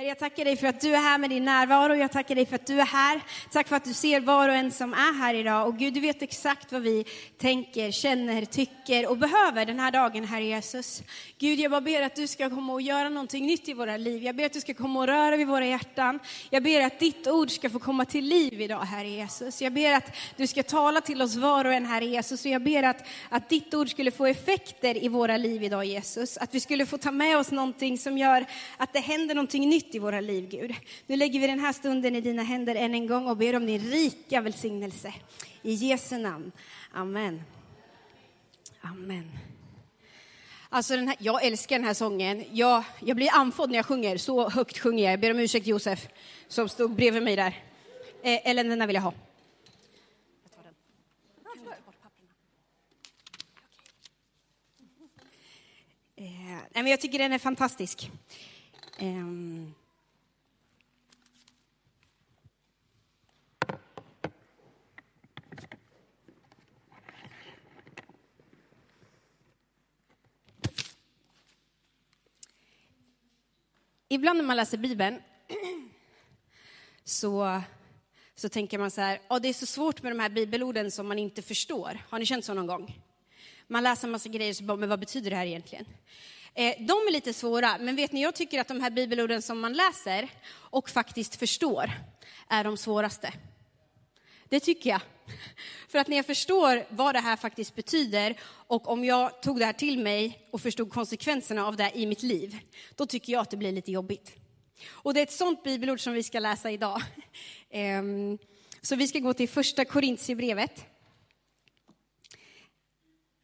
Herre, jag tackar dig för att du är här med din närvaro. Jag tackar dig för att du är här. Tack för att du ser var och en som är här idag. Och Gud, du vet exakt vad vi tänker, känner, tycker och behöver den här dagen, Herre Jesus. Gud, jag bara ber att du ska komma och göra någonting nytt i våra liv. Jag ber att du ska komma och röra vid våra hjärtan. Jag ber att ditt ord ska få komma till liv idag, Herre Jesus. Jag ber att du ska tala till oss var och en, Herre Jesus. Och jag ber att, att ditt ord skulle få effekter i våra liv idag, Jesus. Att vi skulle få ta med oss någonting som gör att det händer någonting nytt i våra liv, Gud. Nu lägger vi den här stunden i dina händer än en gång och ber om din rika välsignelse. I Jesu namn. Amen. Amen. Alltså den här, jag älskar den här sången. Jag, jag blir andfådd när jag sjunger, så högt sjunger jag. Jag ber om ursäkt Josef, som stod bredvid mig där. Eh, Ellen, den där vill jag ha. Jag. Eh, nej, men jag tycker den är fantastisk. Eh, Ibland när man läser Bibeln så, så tänker man så här, oh, det är så svårt med de här bibelorden som man inte förstår. Har ni känt så någon gång? Man läser en massa grejer och så bara, men vad betyder det här egentligen? Eh, de är lite svåra, men vet ni, jag tycker att de här bibelorden som man läser och faktiskt förstår är de svåraste. Det tycker jag. För att när jag förstår vad det här faktiskt betyder och om jag tog det här till mig och förstod konsekvenserna av det i mitt liv, då tycker jag att det blir lite jobbigt. Och det är ett sånt bibelord som vi ska läsa idag. Ehm, så vi ska gå till första Korintierbrevet.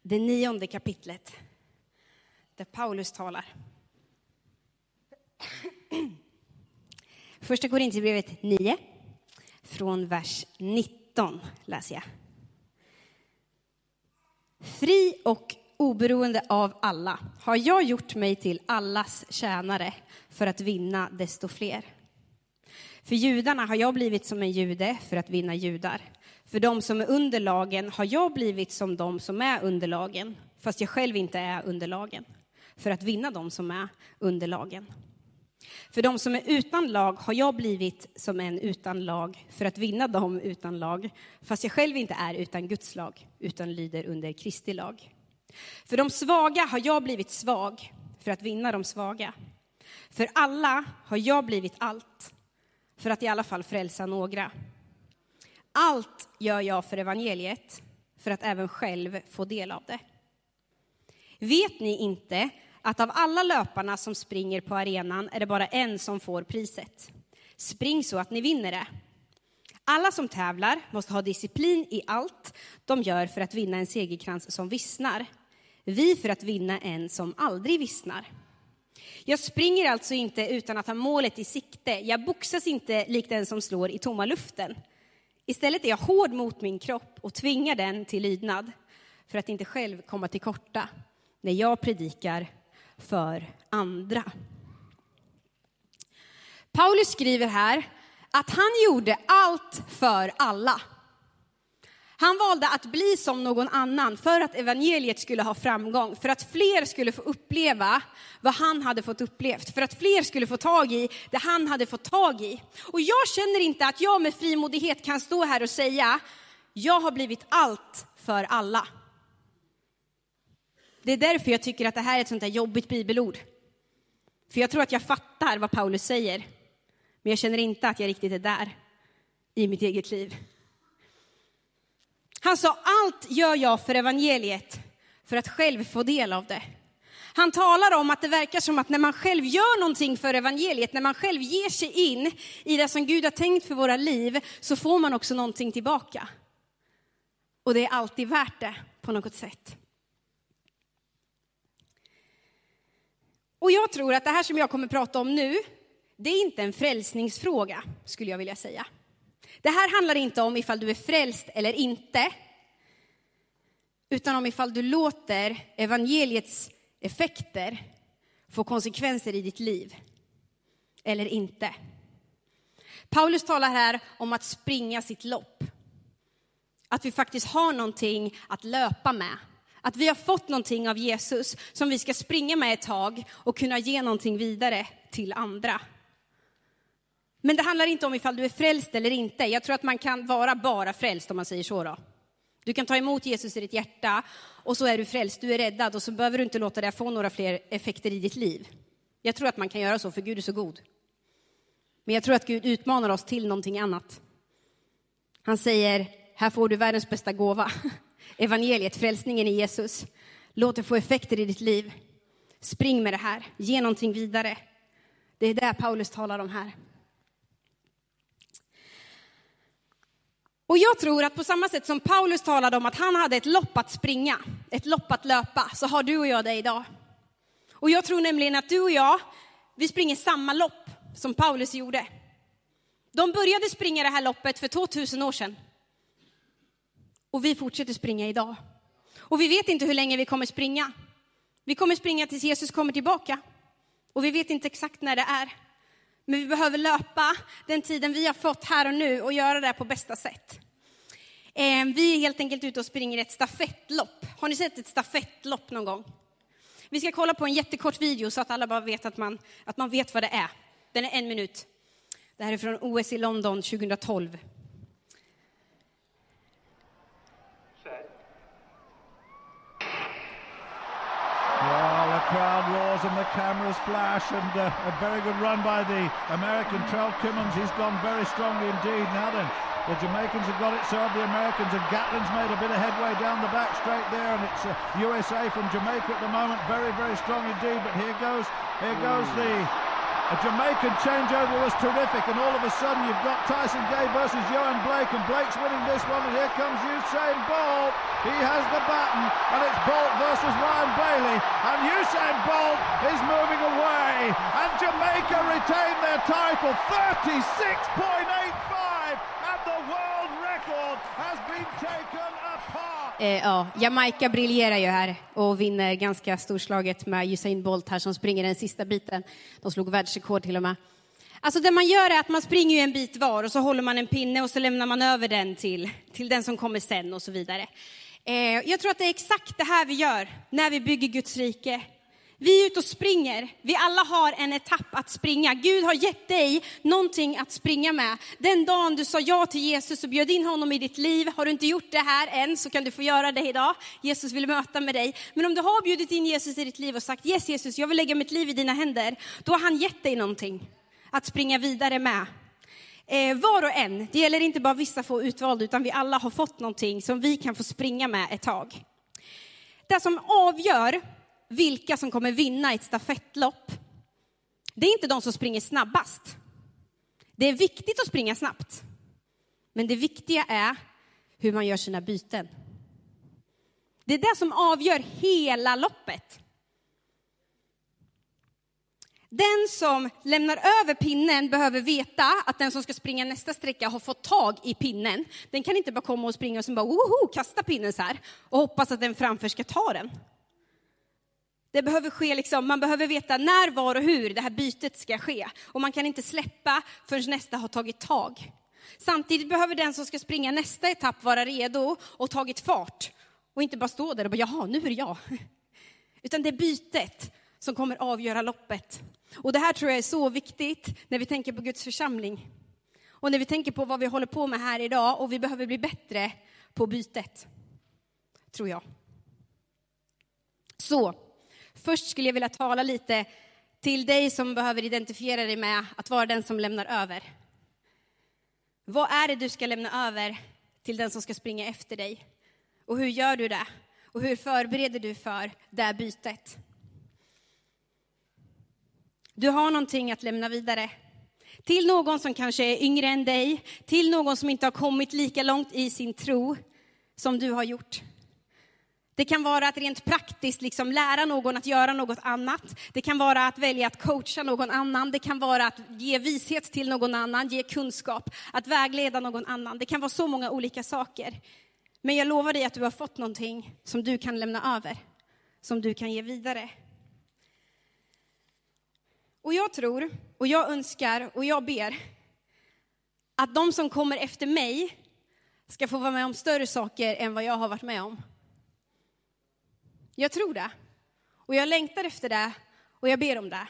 Det nionde kapitlet där Paulus talar. Första Korintierbrevet 9, från vers 19 läser jag. Fri och oberoende av alla har jag gjort mig till allas tjänare för att vinna desto fler. För judarna har jag blivit som en jude för att vinna judar. För de som är under lagen har jag blivit som de som är under lagen, fast jag själv inte är under lagen för att vinna de som är under lagen. För de som är utan lag har jag blivit som en utan lag för att vinna dem utan lag, fast jag själv inte är utan Guds lag, utan lyder under Kristi lag. För de svaga har jag blivit svag för att vinna de svaga. För alla har jag blivit allt, för att i alla fall frälsa några. Allt gör jag för evangeliet, för att även själv få del av det. Vet ni inte att av alla löparna som springer på arenan är det bara en som får priset. Spring så att ni vinner det. Alla som tävlar måste ha disciplin i allt de gör för att vinna en segerkrans som vissnar. Vi för att vinna en som aldrig vissnar. Jag springer alltså inte utan att ha målet i sikte. Jag boxas inte likt den som slår i tomma luften. Istället är jag hård mot min kropp och tvingar den till lydnad för att inte själv komma till korta när jag predikar för andra. Paulus skriver här att han gjorde allt för alla. Han valde att bli som någon annan för att evangeliet skulle ha framgång, för att fler skulle få uppleva vad han hade fått upplevt, för att fler skulle få tag i det han hade fått tag i. Och jag känner inte att jag med frimodighet kan stå här och säga, jag har blivit allt för alla. Det är därför jag tycker att det här är ett sånt där jobbigt bibelord. För jag tror att jag fattar vad Paulus säger, men jag känner inte att jag riktigt är där i mitt eget liv. Han sa, allt gör jag för evangeliet, för att själv få del av det. Han talar om att det verkar som att när man själv gör någonting för evangeliet, när man själv ger sig in i det som Gud har tänkt för våra liv, så får man också någonting tillbaka. Och det är alltid värt det på något sätt. Och jag tror att det här som jag kommer prata om nu, det är inte en frälsningsfråga, skulle jag vilja säga. Det här handlar inte om ifall du är frälst eller inte, utan om ifall du låter evangeliets effekter få konsekvenser i ditt liv eller inte. Paulus talar här om att springa sitt lopp. Att vi faktiskt har någonting att löpa med. Att vi har fått någonting av Jesus som vi ska springa med ett tag och kunna ge någonting vidare till andra. Men det handlar inte om ifall du är frälst eller inte. Jag tror att man kan vara bara frälst om man säger så. Då. Du kan ta emot Jesus i ditt hjärta och så är du frälst, du är räddad och så behöver du inte låta det få några fler effekter i ditt liv. Jag tror att man kan göra så, för Gud är så god. Men jag tror att Gud utmanar oss till någonting annat. Han säger, här får du världens bästa gåva. Evangeliet, frälsningen i Jesus. Låt det få effekter i ditt liv. Spring med det här, ge någonting vidare. Det är det Paulus talar om här. Och jag tror att på samma sätt som Paulus talade om att han hade ett lopp att springa, ett lopp att löpa, så har du och jag det idag. Och jag tror nämligen att du och jag, vi springer samma lopp som Paulus gjorde. De började springa det här loppet för 2000 år sedan. Och vi fortsätter springa idag. Och vi vet inte hur länge vi kommer springa. Vi kommer springa tills Jesus kommer tillbaka. Och vi vet inte exakt när det är. Men vi behöver löpa den tiden vi har fått här och nu och göra det på bästa sätt. Eh, vi är helt enkelt ute och springer ett stafettlopp. Har ni sett ett stafettlopp någon gång? Vi ska kolla på en jättekort video så att alla bara vet att man, att man vet vad det är. Den är en minut. Det här är från OS i London 2012. Crowd roars and the cameras flash, and uh, a very good run by the American Trell Kimmons. He's gone very strongly indeed. Now then, the Jamaicans have got it served, the Americans, and Gatlin's made a bit of headway down the back straight there, and it's uh, USA from Jamaica at the moment, very, very strong indeed. But here goes, here goes the a Jamaican changeover was terrific, and all of a sudden you've got Tyson Gay versus Johan Blake, and Blake's winning this one, and here comes Usain Bolt. He has the baton, and it's Bolt versus Ryan Bailey, and Usain Bolt is moving away, and Jamaica retain their title 36.85, and the world record has been taken. Eh, ja, Jamaica briljerar ju här och vinner ganska storslaget med Usain Bolt här som springer den sista biten. De slog världsrekord till och med. Alltså det man gör är att man springer ju en bit var och så håller man en pinne och så lämnar man över den till, till den som kommer sen och så vidare. Eh, jag tror att det är exakt det här vi gör när vi bygger Guds rike. Vi är ute och springer. Vi alla har en etapp att springa. Gud har gett dig någonting att springa med. Den dagen du sa ja till Jesus och bjöd in honom i ditt liv, har du inte gjort det här än så kan du få göra det idag. Jesus vill möta med dig. Men om du har bjudit in Jesus i ditt liv och sagt yes Jesus, jag vill lägga mitt liv i dina händer, då har han gett dig någonting att springa vidare med. Eh, var och en, det gäller inte bara vissa få utvalda, utan vi alla har fått någonting som vi kan få springa med ett tag. Det som avgör vilka som kommer vinna ett stafettlopp, det är inte de som springer snabbast. Det är viktigt att springa snabbt. Men det viktiga är hur man gör sina byten. Det är det som avgör hela loppet. Den som lämnar över pinnen behöver veta att den som ska springa nästa sträcka har fått tag i pinnen. Den kan inte bara komma och springa och sen bara woho, kasta pinnen så här och hoppas att den framför ska ta den. Det behöver ske liksom, man behöver veta när, var och hur det här bytet ska ske. Och man kan inte släppa förrän nästa har tagit tag. Samtidigt behöver den som ska springa nästa etapp vara redo och tagit fart. Och inte bara stå där och bara, jaha, nu är det jag. Utan det är bytet som kommer avgöra loppet. Och det här tror jag är så viktigt när vi tänker på Guds församling. Och när vi tänker på vad vi håller på med här idag och vi behöver bli bättre på bytet. Tror jag. Så, Först skulle jag vilja tala lite till dig som behöver identifiera dig med att vara den som lämnar över. Vad är det du ska lämna över till den som ska springa efter dig? Och hur gör du det? Och hur förbereder du för det bytet? Du har någonting att lämna vidare. Till någon som kanske är yngre än dig, till någon som inte har kommit lika långt i sin tro som du har gjort. Det kan vara att rent praktiskt liksom lära någon att göra något annat. Det kan vara att välja att coacha någon annan. Det kan vara att ge vishet till någon annan, ge kunskap, att vägleda någon annan. Det kan vara så många olika saker. Men jag lovar dig att du har fått någonting som du kan lämna över, som du kan ge vidare. Och jag tror, och jag önskar, och jag ber att de som kommer efter mig ska få vara med om större saker än vad jag har varit med om. Jag tror det. Och jag längtar efter det och jag ber om det.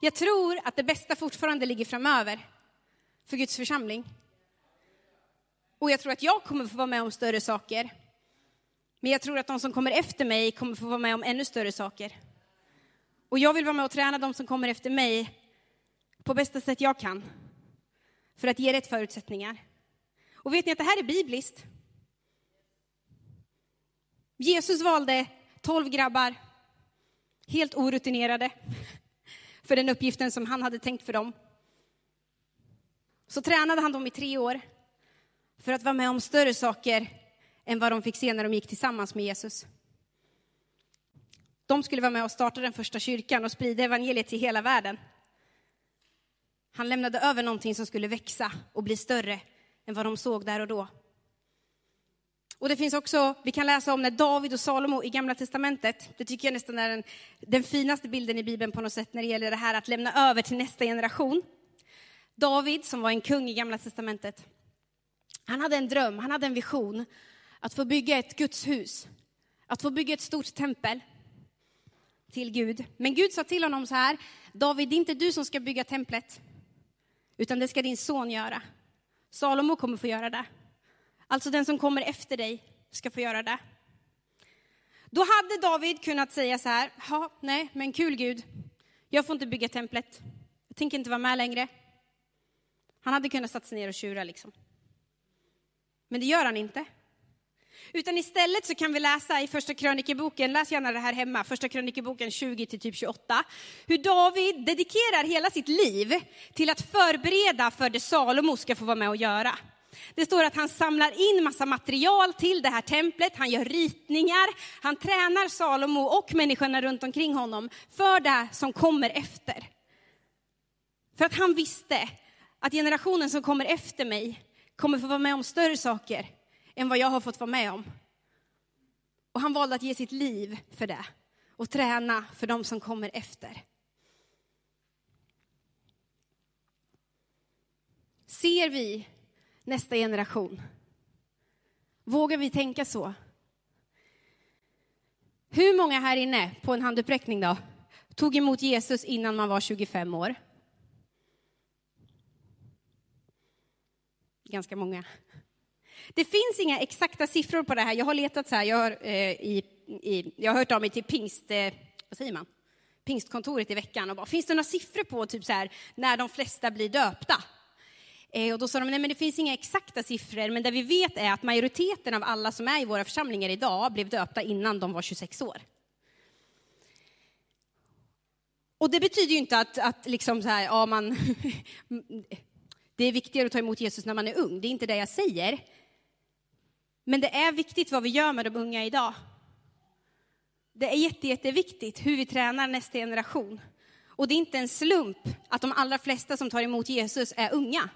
Jag tror att det bästa fortfarande ligger framöver för Guds församling. Och jag tror att jag kommer få vara med om större saker. Men jag tror att de som kommer efter mig kommer få vara med om ännu större saker. Och jag vill vara med och träna de som kommer efter mig på bästa sätt jag kan. För att ge rätt förutsättningar. Och vet ni att det här är bibliskt? Jesus valde tolv grabbar, helt orutinerade, för den uppgiften som han hade tänkt för dem. Så tränade han dem i tre år för att vara med om större saker än vad de fick se när de gick tillsammans med Jesus. De skulle vara med och starta den första kyrkan och sprida evangeliet till hela världen. Han lämnade över någonting som skulle växa och bli större än vad de såg där och då. Och det finns också, vi kan läsa om när David och Salomo i Gamla Testamentet, det tycker jag nästan är den, den finaste bilden i Bibeln på något sätt när det gäller det här att lämna över till nästa generation. David, som var en kung i Gamla Testamentet, han hade en dröm, han hade en vision att få bygga ett Guds hus, att få bygga ett stort tempel till Gud. Men Gud sa till honom så här, David, det är inte du som ska bygga templet, utan det ska din son göra. Salomo kommer få göra det. Alltså den som kommer efter dig ska få göra det. Då hade David kunnat säga så här, ja, nej, men kul Gud, jag får inte bygga templet, jag tänker inte vara med längre. Han hade kunnat sätta sig ner och tjura liksom. Men det gör han inte. Utan istället så kan vi läsa i första krönikeboken, läs gärna det här hemma, första krönikeboken 20 till typ 28, hur David dedikerar hela sitt liv till att förbereda för det Salomo ska få vara med och göra. Det står att han samlar in massa material till det här templet, han gör ritningar, han tränar Salomo och människorna runt omkring honom för det som kommer efter. För att han visste att generationen som kommer efter mig kommer få vara med om större saker än vad jag har fått vara med om. Och han valde att ge sitt liv för det och träna för de som kommer efter. Ser vi nästa generation? Vågar vi tänka så? Hur många här inne, på en handuppräckning då, tog emot Jesus innan man var 25 år? Ganska många. Det finns inga exakta siffror på det här. Jag har letat så här, jag har, eh, i, i, jag har hört av mig till pingst, eh, vad säger man? pingstkontoret i veckan och bara, finns det några siffror på typ så här, när de flesta blir döpta? Eh, och då sa de, nej men det finns inga exakta siffror, men det vi vet är att majoriteten av alla som är i våra församlingar idag blev döpta innan de var 26 år. Och det betyder ju inte att, att liksom så här, ja, man, det är viktigare att ta emot Jesus när man är ung, det är inte det jag säger. Men det är viktigt vad vi gör med de unga idag. Det är jätte, jätteviktigt hur vi tränar nästa generation. Och det är inte en slump att de allra flesta som tar emot Jesus är unga.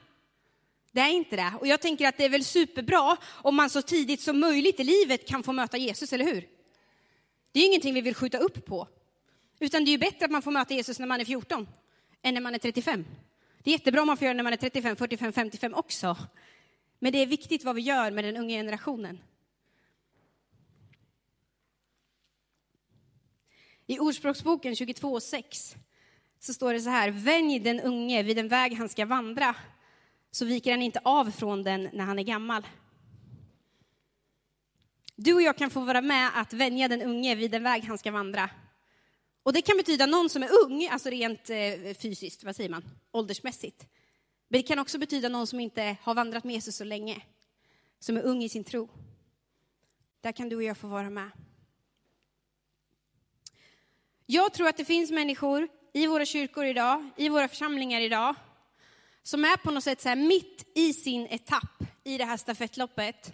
Det är inte det. Och jag tänker att det är väl superbra om man så tidigt som möjligt i livet kan få möta Jesus, eller hur? Det är ju ingenting vi vill skjuta upp på. Utan det är ju bättre att man får möta Jesus när man är 14 än när man är 35. Det är jättebra om man får göra det när man är 35, 45, 55 också. Men det är viktigt vad vi gör med den unga generationen. I Ordspråksboken 22.6 så står det så här, vänj den unge vid den väg han ska vandra, så viker han inte av från den när han är gammal. Du och jag kan få vara med att vänja den unge vid den väg han ska vandra. Och det kan betyda någon som är ung, alltså rent eh, fysiskt, vad säger man, åldersmässigt. Men det kan också betyda någon som inte har vandrat med Jesus så länge, som är ung i sin tro. Där kan du och jag få vara med. Jag tror att det finns människor i våra kyrkor idag, i våra församlingar idag, som är på något sätt så mitt i sin etapp i det här stafettloppet.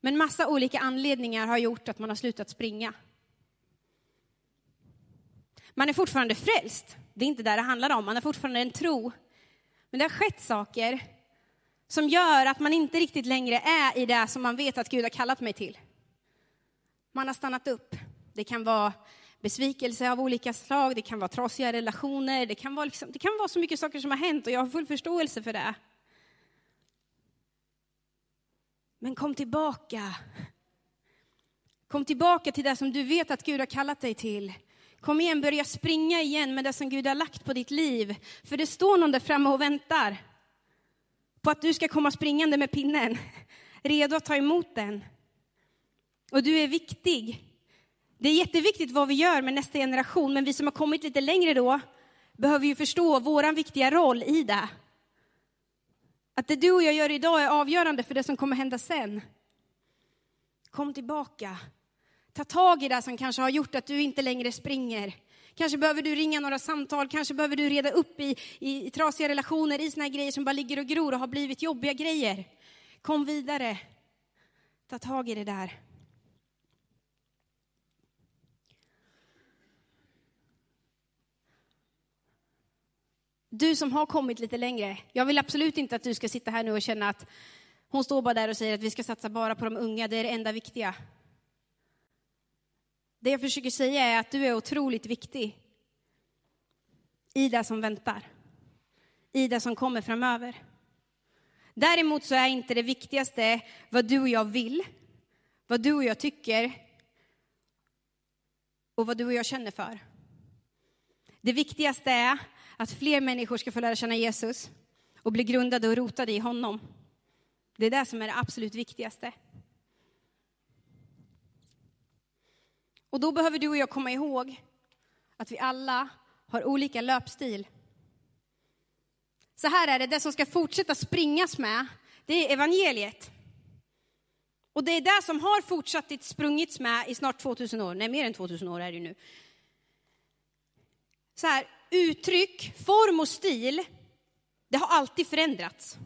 Men massa olika anledningar har gjort att man har slutat springa. Man är fortfarande frälst, det är inte där det handlar om, man har fortfarande en tro. Men det har skett saker som gör att man inte riktigt längre är i det som man vet att Gud har kallat mig till. Man har stannat upp. Det kan vara besvikelse av olika slag, det kan vara trasiga relationer, det kan vara, liksom, det kan vara så mycket saker som har hänt och jag har full förståelse för det. Men kom tillbaka. Kom tillbaka till det som du vet att Gud har kallat dig till. Kom igen, börja springa igen med det som Gud har lagt på ditt liv. För det står någon där framme och väntar på att du ska komma springande med pinnen, redo att ta emot den. Och du är viktig. Det är jätteviktigt vad vi gör med nästa generation, men vi som har kommit lite längre då behöver ju förstå vår viktiga roll i det. Att det du och jag gör idag är avgörande för det som kommer hända sen. Kom tillbaka. Ta tag i det som kanske har gjort att du inte längre springer. Kanske behöver du ringa några samtal, kanske behöver du reda upp i, i, i trasiga relationer, i såna här grejer som bara ligger och gror och har blivit jobbiga grejer. Kom vidare. Ta tag i det där. Du som har kommit lite längre, jag vill absolut inte att du ska sitta här nu och känna att hon står bara där och säger att vi ska satsa bara på de unga, det är det enda viktiga. Det jag försöker säga är att du är otroligt viktig i det som väntar, i det som kommer framöver. Däremot så är inte det viktigaste vad du och jag vill, vad du och jag tycker och vad du och jag känner för. Det viktigaste är att fler människor ska få lära känna Jesus och bli grundade och rotade i honom. Det är det som är det absolut viktigaste. Och då behöver du och jag komma ihåg att vi alla har olika löpstil. Så här är det, det som ska fortsätta springas med, det är evangeliet. Och det är det som har fortsatt sprungits med i snart 2000 år, nej mer än 2000 år är det ju nu. Så här, uttryck, form och stil, det har alltid förändrats.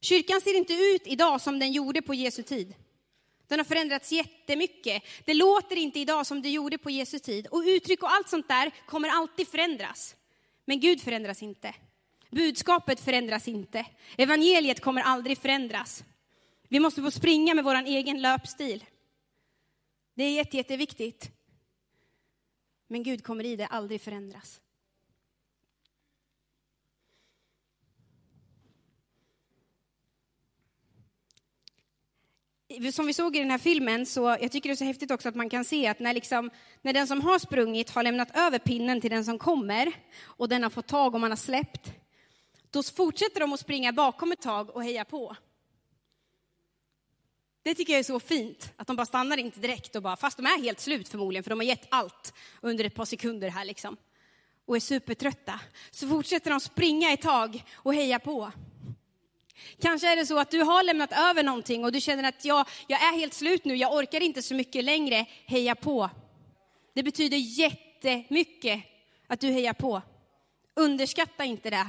Kyrkan ser inte ut idag som den gjorde på Jesu tid. Den har förändrats jättemycket. Det låter inte idag som det gjorde på Jesu tid. Och uttryck och allt sånt där kommer alltid förändras. Men Gud förändras inte. Budskapet förändras inte. Evangeliet kommer aldrig förändras. Vi måste få springa med vår egen löpstil. Det är jätte, jätteviktigt. Men Gud kommer i det aldrig förändras. som vi såg i den här filmen, så jag tycker det är så häftigt också att man kan se att när, liksom, när den som har sprungit har lämnat över pinnen till den som kommer och den har fått tag och man har släppt, då fortsätter de att springa bakom ett tag och heja på. Det tycker jag är så fint, att de bara stannar inte direkt och bara, fast de är helt slut förmodligen, för de har gett allt under ett par sekunder här liksom, och är supertrötta, så fortsätter de springa ett tag och heja på. Kanske är det så att du har lämnat över någonting och du känner att jag, jag är helt slut nu, jag orkar inte så mycket längre. Heja på. Det betyder jättemycket att du hejar på. Underskatta inte det.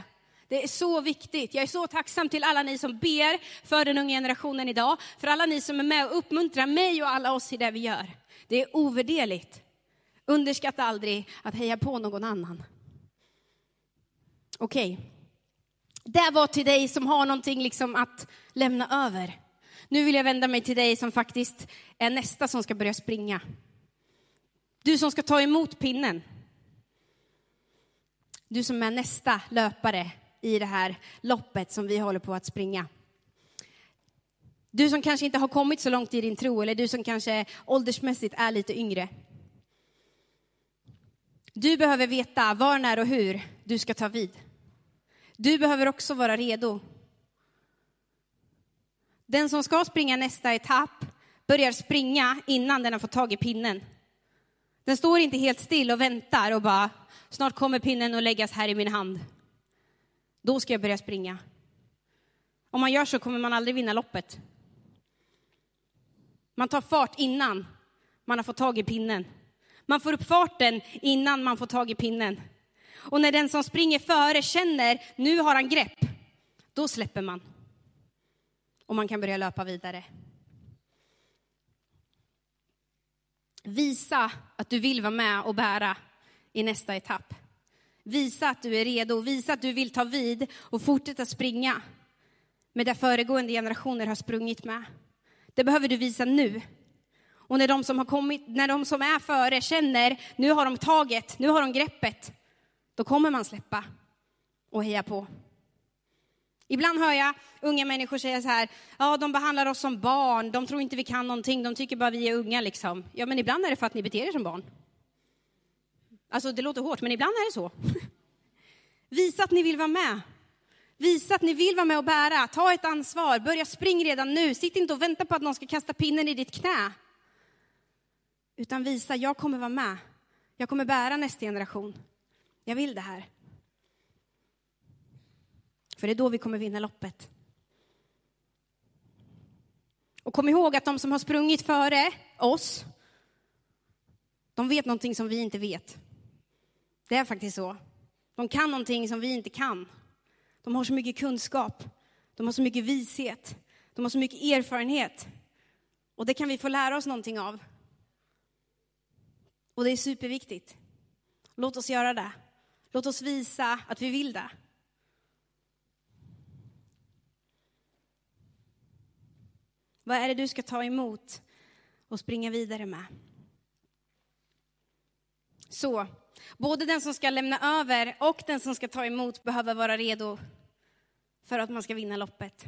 Det är så viktigt. Jag är så tacksam till alla ni som ber för den unga generationen idag, för alla ni som är med och uppmuntrar mig och alla oss i det vi gör. Det är ovärderligt. Underskatta aldrig att heja på någon annan. Okej. Okay. Det var till dig som har någonting liksom att lämna över. Nu vill jag vända mig till dig som faktiskt är nästa som ska börja springa. Du som ska ta emot pinnen. Du som är nästa löpare i det här loppet som vi håller på att springa. Du som kanske inte har kommit så långt i din tro, eller du som kanske åldersmässigt är lite yngre. Du behöver veta var, när och hur du ska ta vid. Du behöver också vara redo. Den som ska springa nästa etapp börjar springa innan den har fått tag i pinnen. Den står inte helt still och väntar och bara, snart kommer pinnen att läggas här i min hand. Då ska jag börja springa. Om man gör så kommer man aldrig vinna loppet. Man tar fart innan man har fått tag i pinnen. Man får upp farten innan man får tag i pinnen. Och när den som springer före känner, nu har han grepp, då släpper man. Och man kan börja löpa vidare. Visa att du vill vara med och bära i nästa etapp. Visa att du är redo, visa att du vill ta vid och fortsätta springa med det föregående generationer har sprungit med. Det behöver du visa nu. Och när de som har kommit, när de som är före känner, nu har de taget, nu har de greppet, då kommer man släppa och heja på. Ibland hör jag unga människor säga så här, ja de behandlar oss som barn, de tror inte vi kan någonting, de tycker bara vi är unga liksom. Ja men ibland är det för att ni beter er som barn. Alltså det låter hårt, men ibland är det så. Visa att ni vill vara med. Visa att ni vill vara med och bära, ta ett ansvar, börja spring redan nu, sitt inte och vänta på att någon ska kasta pinnen i ditt knä. Utan visa, jag kommer vara med. Jag kommer bära nästa generation. Jag vill det här. För det är då vi kommer vinna loppet. Och kom ihåg att de som har sprungit före oss, de vet någonting som vi inte vet. Det är faktiskt så. De kan någonting som vi inte kan. De har så mycket kunskap, de har så mycket vishet, de har så mycket erfarenhet. Och det kan vi få lära oss någonting av. Och det är superviktigt. Låt oss göra det. Låt oss visa att vi vill det. Vad är det du ska ta emot och springa vidare med? Så, både den som ska lämna över och den som ska ta emot behöver vara redo för att man ska vinna loppet.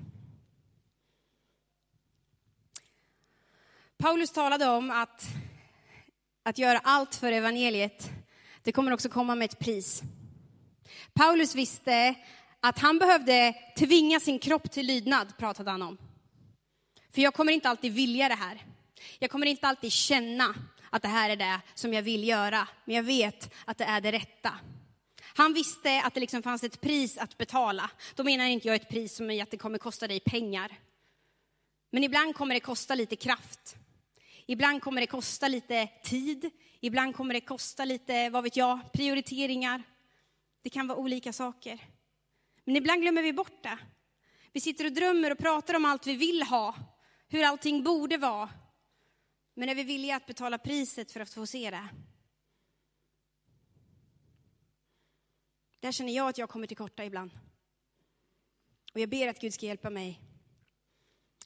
Paulus talade om att, att göra allt för evangeliet, det kommer också komma med ett pris. Paulus visste att han behövde tvinga sin kropp till lydnad, pratade han om. För jag kommer inte alltid vilja det här. Jag kommer inte alltid känna att det här är det som jag vill göra, men jag vet att det är det rätta. Han visste att det liksom fanns ett pris att betala. Då menar inte jag ett pris som är att det kommer kosta dig pengar. Men ibland kommer det kosta lite kraft. Ibland kommer det kosta lite tid. Ibland kommer det kosta lite, vad vet jag, prioriteringar. Det kan vara olika saker. Men ibland glömmer vi bort det. Vi sitter och drömmer och pratar om allt vi vill ha, hur allting borde vara. Men är vi villiga att betala priset för att få se det? Där känner jag att jag kommer till korta ibland. Och jag ber att Gud ska hjälpa mig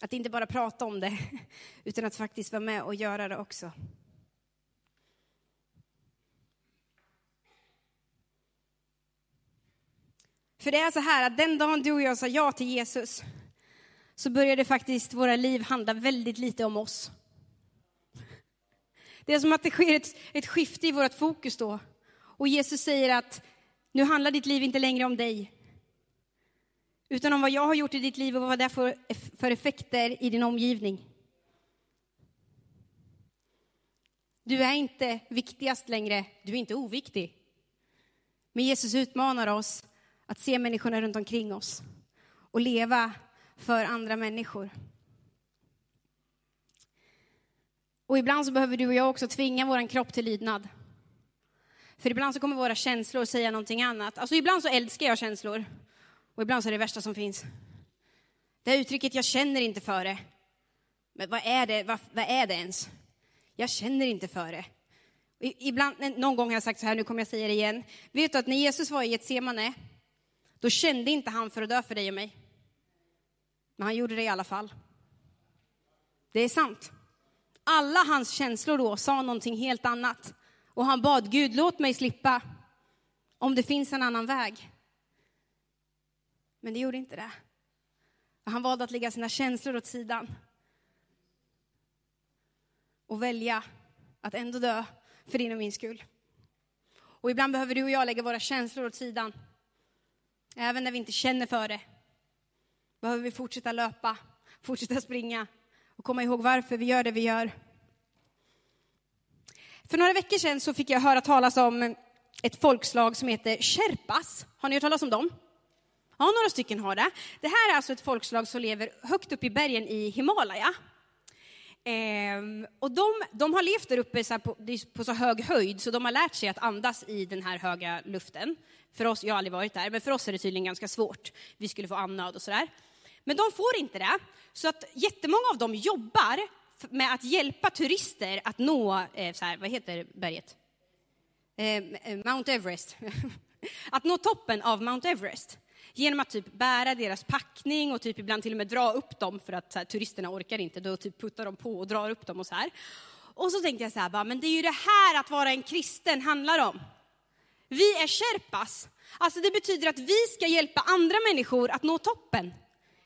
att inte bara prata om det, utan att faktiskt vara med och göra det också. För det är så här att den dagen du och jag sa ja till Jesus, så började faktiskt våra liv handla väldigt lite om oss. Det är som att det sker ett, ett skifte i vårt fokus då. Och Jesus säger att nu handlar ditt liv inte längre om dig, utan om vad jag har gjort i ditt liv och vad det får för effekter i din omgivning. Du är inte viktigast längre, du är inte oviktig. Men Jesus utmanar oss att se människorna runt omkring oss och leva för andra människor. Och ibland så behöver du och jag också tvinga vår kropp till lydnad. För ibland så kommer våra känslor säga någonting annat. Alltså ibland så älskar jag känslor. Och ibland så är det värsta som finns. Det här uttrycket, jag känner inte för det. Men vad är det, vad, vad är det ens? Jag känner inte för det. Ibland, någon gång har jag sagt så här, nu kommer jag säga det igen. Vet du att när Jesus var i Getsemane, då kände inte han för att dö för dig och mig. Men han gjorde det i alla fall. Det är sant. Alla hans känslor då sa någonting helt annat. Och han bad Gud, låt mig slippa om det finns en annan väg. Men det gjorde inte det. Han valde att lägga sina känslor åt sidan. Och välja att ändå dö för din och min skull. Och ibland behöver du och jag lägga våra känslor åt sidan. Även när vi inte känner för det. Behöver vi fortsätta löpa, fortsätta springa och komma ihåg varför vi gör det vi gör. För några veckor sedan så fick jag höra talas om ett folkslag som heter Sherpas. Har ni hört talas om dem? Ja, några stycken har det. Det här är alltså ett folkslag som lever högt upp i bergen i Himalaya. Ehm, och de, de, har levt där uppe så på, på, så hög höjd så de har lärt sig att andas i den här höga luften. För oss, jag har aldrig varit där, men för oss är det tydligen ganska svårt. Vi skulle få andnöd och sådär. Men de får inte det, så att jättemånga av dem jobbar med att hjälpa turister att nå, eh, så här, vad heter berget? Eh, eh Mount Everest. att nå toppen av Mount Everest genom att typ bära deras packning och typ ibland till och med dra upp dem för att här, turisterna orkar inte. Då typ puttar de på och drar upp dem och så här. Och så tänkte jag så här, bara, men det är ju det här att vara en kristen handlar om. Vi är sherpas, Alltså det betyder att vi ska hjälpa andra människor att nå toppen.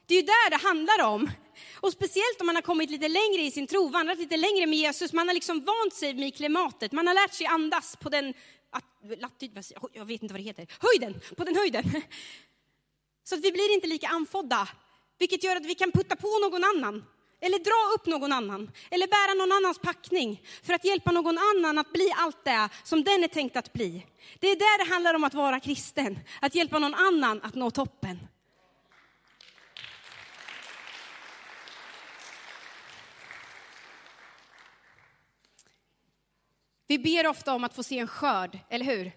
Det är ju där det handlar om. Och speciellt om man har kommit lite längre i sin tro, vandrat lite längre med Jesus, man har liksom vant sig med klimatet, man har lärt sig andas på den, jag vet inte vad det heter, höjden, på den höjden. Så att vi blir inte lika anfodda, vilket gör att vi kan putta på någon annan. Eller dra upp någon annan, eller bära någon annans packning för att hjälpa någon annan att bli allt det som den är tänkt att bli. Det är där det handlar om att vara kristen, att hjälpa någon annan att nå toppen. Vi ber ofta om att få se en skörd, eller hur?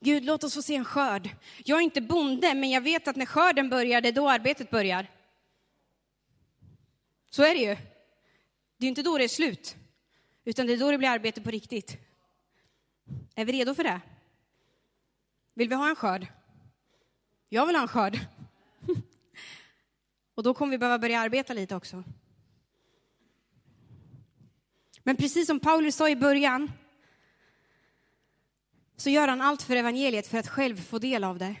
Gud, låt oss få se en skörd. Jag är inte bonde, men jag vet att när skörden börjar, det är då arbetet börjar. Så är det ju. Det är inte då det är slut, utan det är då det blir arbete på riktigt. Är vi redo för det? Vill vi ha en skörd? Jag vill ha en skörd. Och då kommer vi behöva börja arbeta lite också. Men precis som Paulus sa i början, så gör han allt för evangeliet för att själv få del av det.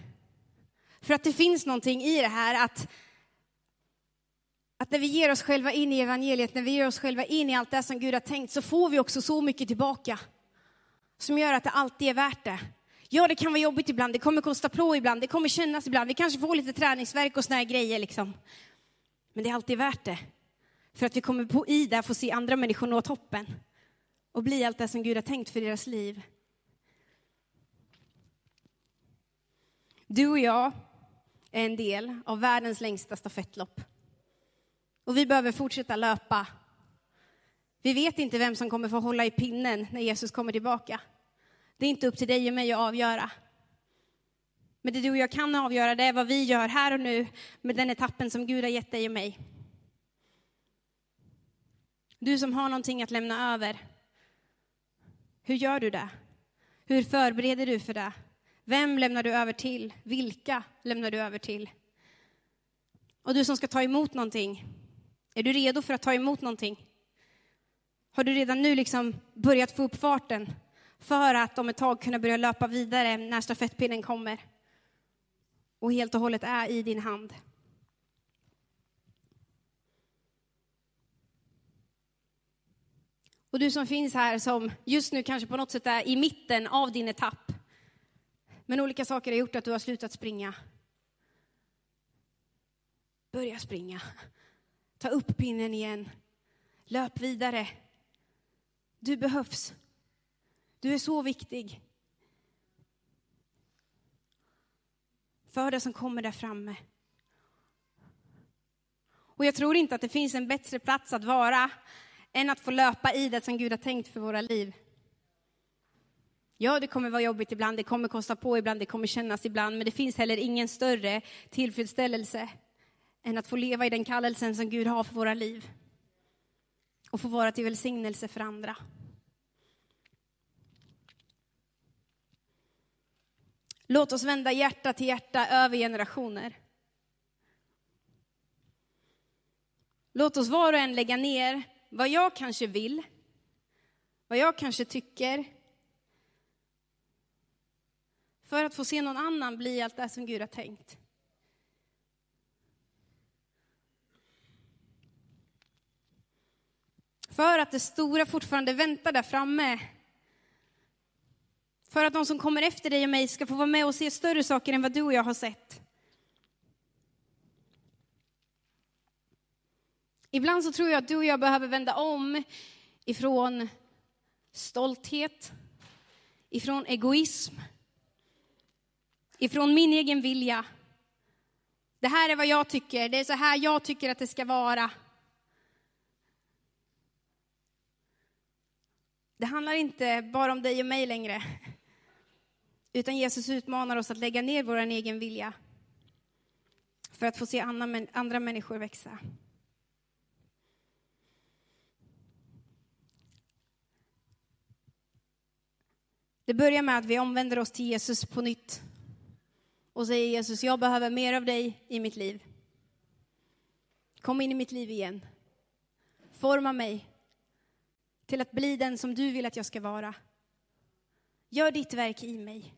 För att det finns någonting i det här att, att när vi ger oss själva in i evangeliet, när vi ger oss själva in i allt det som Gud har tänkt, så får vi också så mycket tillbaka. Som gör att det alltid är värt det. Ja, det kan vara jobbigt ibland, det kommer kosta på ibland, det kommer kännas ibland, vi kanske får lite träningsverk och såna här grejer liksom. Men det är alltid värt det. För att vi kommer på i det, få se andra människor nå toppen och bli allt det som Gud har tänkt för deras liv. Du och jag är en del av världens längsta stafettlopp. Och vi behöver fortsätta löpa. Vi vet inte vem som kommer få hålla i pinnen när Jesus kommer tillbaka. Det är inte upp till dig och mig att avgöra. Men det du och jag kan avgöra, det är vad vi gör här och nu med den etappen som Gud har gett dig och mig. Du som har någonting att lämna över. Hur gör du det? Hur förbereder du för det? Vem lämnar du över till? Vilka lämnar du över till? Och du som ska ta emot någonting, är du redo för att ta emot någonting? Har du redan nu liksom börjat få upp farten för att om ett tag kunna börja löpa vidare när stafettpinnen kommer och helt och hållet är i din hand? Och du som finns här som just nu kanske på något sätt är i mitten av din etapp. Men olika saker har gjort att du har slutat springa. Börja springa. Ta upp pinnen igen. Löp vidare. Du behövs. Du är så viktig. För det som kommer där framme. Och jag tror inte att det finns en bättre plats att vara än att få löpa i det som Gud har tänkt för våra liv. Ja, det kommer vara jobbigt ibland, det kommer kosta på ibland, det kommer kännas ibland, men det finns heller ingen större tillfredsställelse än att få leva i den kallelsen som Gud har för våra liv och få vara till välsignelse för andra. Låt oss vända hjärta till hjärta över generationer. Låt oss var och en lägga ner vad jag kanske vill, vad jag kanske tycker, för att få se någon annan bli allt det som Gud har tänkt. För att det stora fortfarande väntar där framme. För att de som kommer efter dig och mig ska få vara med och se större saker än vad du och jag har sett. Ibland så tror jag att du och jag behöver vända om ifrån stolthet, ifrån egoism, ifrån min egen vilja. Det här är vad jag tycker, det är så här jag tycker att det ska vara. Det handlar inte bara om dig och mig längre. Utan Jesus utmanar oss att lägga ner vår egen vilja för att få se andra människor växa. Det börjar med att vi omvänder oss till Jesus på nytt och säger Jesus, jag behöver mer av dig i mitt liv. Kom in i mitt liv igen. Forma mig till att bli den som du vill att jag ska vara. Gör ditt verk i mig.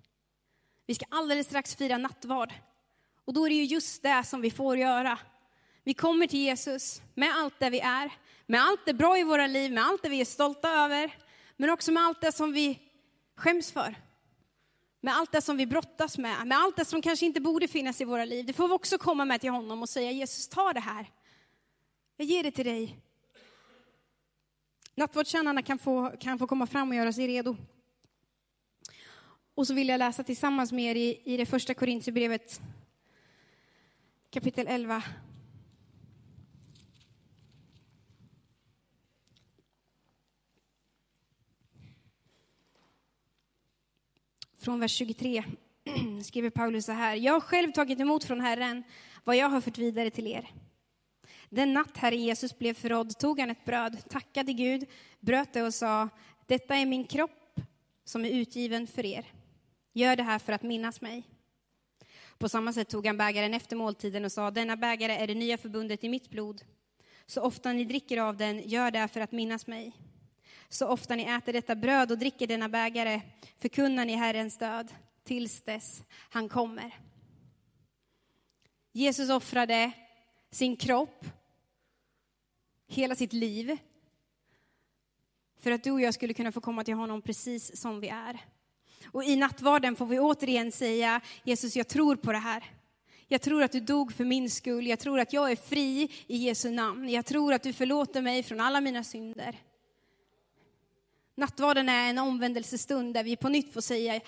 Vi ska alldeles strax fira nattvard. Och då är det ju just det som vi får göra. Vi kommer till Jesus med allt det vi är, med allt det bra i våra liv, med allt det vi är stolta över, men också med allt det som vi skäms för. Med allt det som vi brottas med, med allt det som kanske inte borde finnas i våra liv. Det får vi också komma med till honom och säga Jesus, ta det här. Jag ger det till dig. Nattvardstjänarna kan få, kan få komma fram och göra sig redo. Och så vill jag läsa tillsammans med er i, i det första Korintierbrevet kapitel 11. Från vers 23 skriver Paulus så här. Jag har själv tagit emot från Herren vad jag har fört vidare till er. Den natt Herre Jesus blev förrådd tog han ett bröd, tackade Gud, bröt det och sa, detta är min kropp som är utgiven för er. Gör det här för att minnas mig. På samma sätt tog han bägaren efter måltiden och sa, denna bägare är det nya förbundet i mitt blod. Så ofta ni dricker av den, gör det för att minnas mig. Så ofta ni äter detta bröd och dricker denna bägare förkunnar ni Herrens död tills dess han kommer. Jesus offrade sin kropp, hela sitt liv, för att du och jag skulle kunna få komma till honom precis som vi är. Och i nattvarden får vi återigen säga, Jesus jag tror på det här. Jag tror att du dog för min skull, jag tror att jag är fri i Jesu namn. Jag tror att du förlåter mig från alla mina synder. Nattvarden är en omvändelsestund där vi på nytt får säga,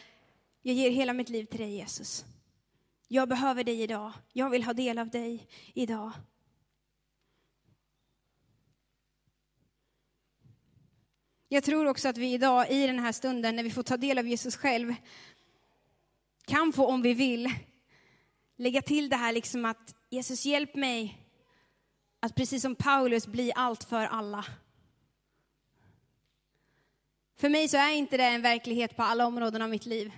jag ger hela mitt liv till dig Jesus. Jag behöver dig idag, jag vill ha del av dig idag. Jag tror också att vi idag i den här stunden när vi får ta del av Jesus själv kan få, om vi vill, lägga till det här liksom att Jesus hjälp mig att precis som Paulus bli allt för alla. För mig så är inte det en verklighet på alla områden av mitt liv.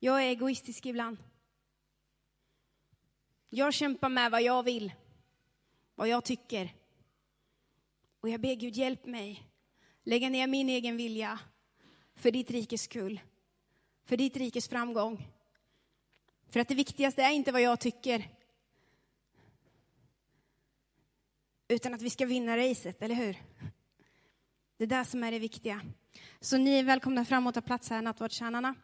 Jag är egoistisk ibland. Jag kämpar med vad jag vill, vad jag tycker. Och jag ber Gud, hjälp mig lägga ner min egen vilja för ditt rikes skull, för ditt rikes framgång. För att det viktigaste är inte vad jag tycker, utan att vi ska vinna racet, eller hur? Det är det som är det viktiga. Så ni är välkomna fram och ta plats här, nattvardstjänarna.